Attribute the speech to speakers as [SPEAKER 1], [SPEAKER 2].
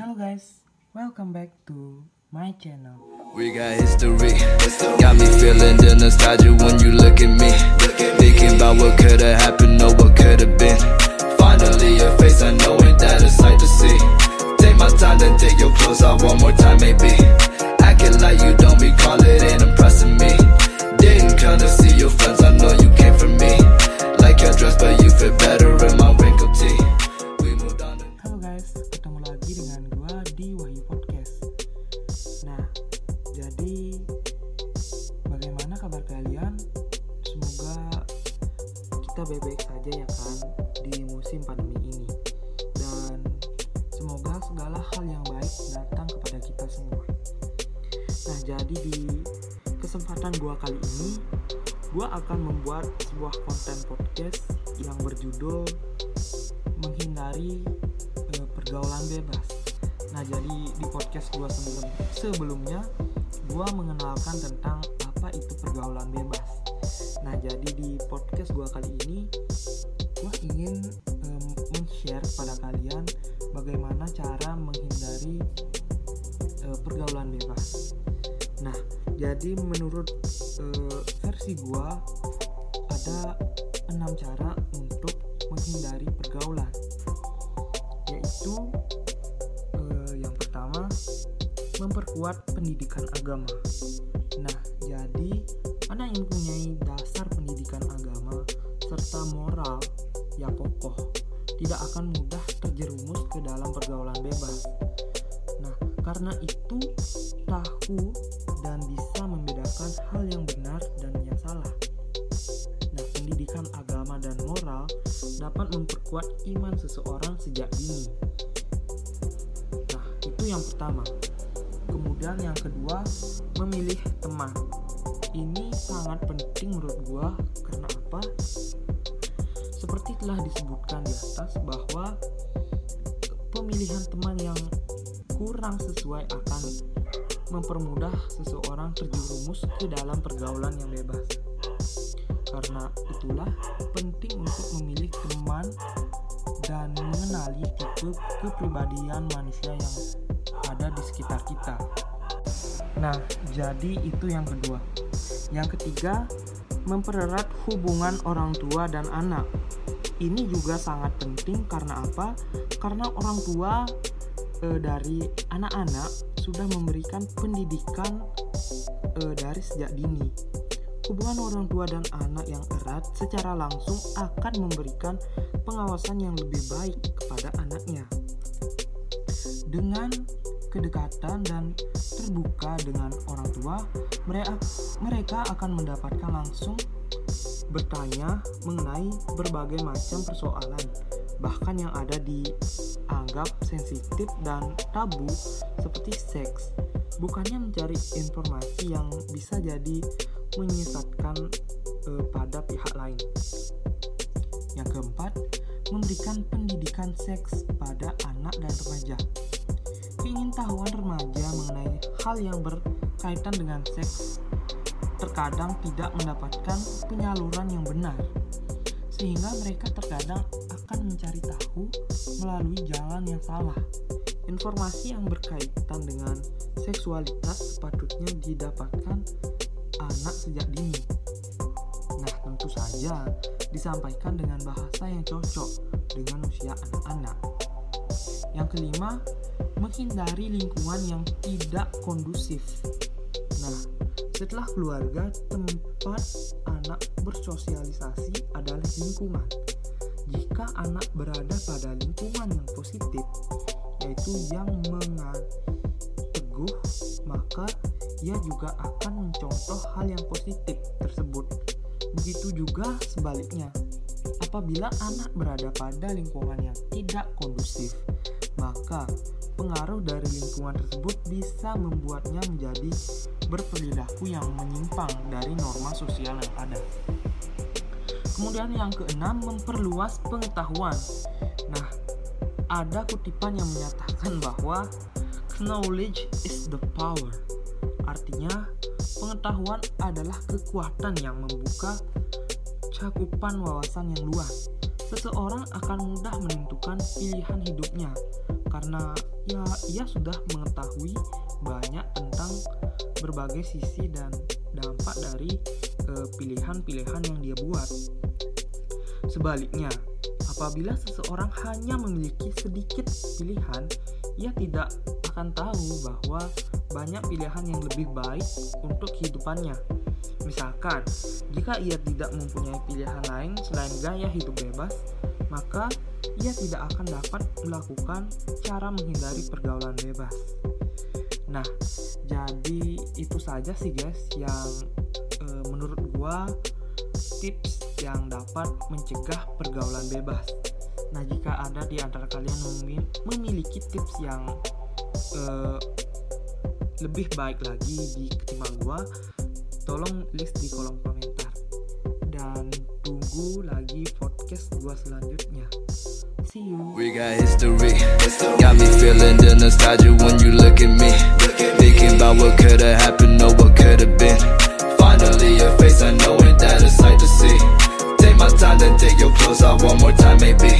[SPEAKER 1] Hello guys, welcome back to my channel.
[SPEAKER 2] We got history. Got me feeling the nostalgia when you look at me. Thinking about what could have happened or what could have been. Finally, your face, I know a sight to see. Take my time, then take your clothes one more time, maybe.
[SPEAKER 1] Kita baik-baik saja ya kan di musim pandemi ini. Dan semoga segala hal yang baik datang kepada kita semua. Nah, jadi di kesempatan gua kali ini, gua akan membuat sebuah konten podcast yang berjudul menghindari eh, pergaulan bebas. Nah, jadi di podcast gua sebelum sebelumnya gua mengenalkan tentang apa itu pergaulan bebas. Nah, jadi di podcast gua kali ini gua ingin em, men-share pada kalian bagaimana cara menghindari eh, pergaulan bebas. Nah, jadi menurut eh, versi gua ada enam cara untuk menghindari pergaulan yaitu eh, yang pertama memperkuat pendidikan agama. Tahu dan bisa membedakan hal yang benar dan yang salah. Nah, pendidikan agama dan moral dapat memperkuat iman seseorang sejak dini. Nah, itu yang pertama. Kemudian yang kedua, memilih teman. Ini sangat penting menurut gua karena apa? Seperti telah disebutkan di atas bahwa pemilihan teman yang kurang sesuai akan mempermudah seseorang terjerumus ke dalam pergaulan yang bebas. Karena itulah penting untuk memilih teman dan mengenali tipe kepribadian manusia yang ada di sekitar kita. Nah, jadi itu yang kedua. Yang ketiga, mempererat hubungan orang tua dan anak. Ini juga sangat penting karena apa? Karena orang tua eh, dari anak-anak sudah memberikan pendidikan eh, dari sejak dini. Hubungan orang tua dan anak yang erat secara langsung akan memberikan pengawasan yang lebih baik kepada anaknya. Dengan kedekatan dan terbuka dengan orang tua, mereka mereka akan mendapatkan langsung bertanya mengenai berbagai macam persoalan bahkan yang ada dianggap sensitif dan tabu seperti seks bukannya mencari informasi yang bisa jadi menyesatkan eh, pada pihak lain. Yang keempat memberikan pendidikan seks pada anak dan remaja. Keingintahuan remaja mengenai hal yang berkaitan dengan seks terkadang tidak mendapatkan penyaluran yang benar sehingga mereka terkadang akan mencari tahu melalui jalan yang salah. Informasi yang berkaitan dengan seksualitas sepatutnya didapatkan anak sejak dini. Nah, tentu saja disampaikan dengan bahasa yang cocok dengan usia anak-anak. Yang kelima, menghindari lingkungan yang tidak kondusif. Nah, setelah keluarga, tempat anak bersosialisasi adalah lingkungan. Jika anak berada pada lingkungan yang positif, yaitu yang mengateguh, maka ia juga akan mencontoh hal yang positif tersebut. Begitu juga sebaliknya, apabila anak berada pada lingkungan yang tidak kondusif, maka pengaruh dari lingkungan tersebut bisa membuatnya menjadi berperilaku yang menyimpang dari norma sosial yang ada. Kemudian yang keenam memperluas pengetahuan. Nah, ada kutipan yang menyatakan bahwa knowledge is the power. Artinya, pengetahuan adalah kekuatan yang membuka cakupan wawasan yang luas seseorang akan mudah menentukan pilihan hidupnya karena ya ia sudah mengetahui banyak tentang berbagai sisi dan dampak dari eh, pilihan-pilihan yang dia buat. Sebaliknya, apabila seseorang hanya memiliki sedikit pilihan, ia tidak akan tahu bahwa banyak pilihan yang lebih baik untuk kehidupannya. Misalkan, jika ia tidak mempunyai pilihan lain selain gaya hidup bebas, maka ia tidak akan dapat melakukan cara menghindari pergaulan bebas. Nah, jadi itu saja sih guys yang e, menurut gua tips yang dapat mencegah pergaulan bebas. Nah, jika ada di antara kalian memiliki tips yang e, lebih baik lagi di ketimbang gua, tolong list di kolom komentar. Dan tunggu lagi podcast gua selanjutnya. See you.
[SPEAKER 2] We got history. Got me feeling the nostalgia when you look at me. Thinking about what could have happened or what could have been. Finally, your face, I know it, that a sight to see. Take my time, then take your clothes off one more time, maybe.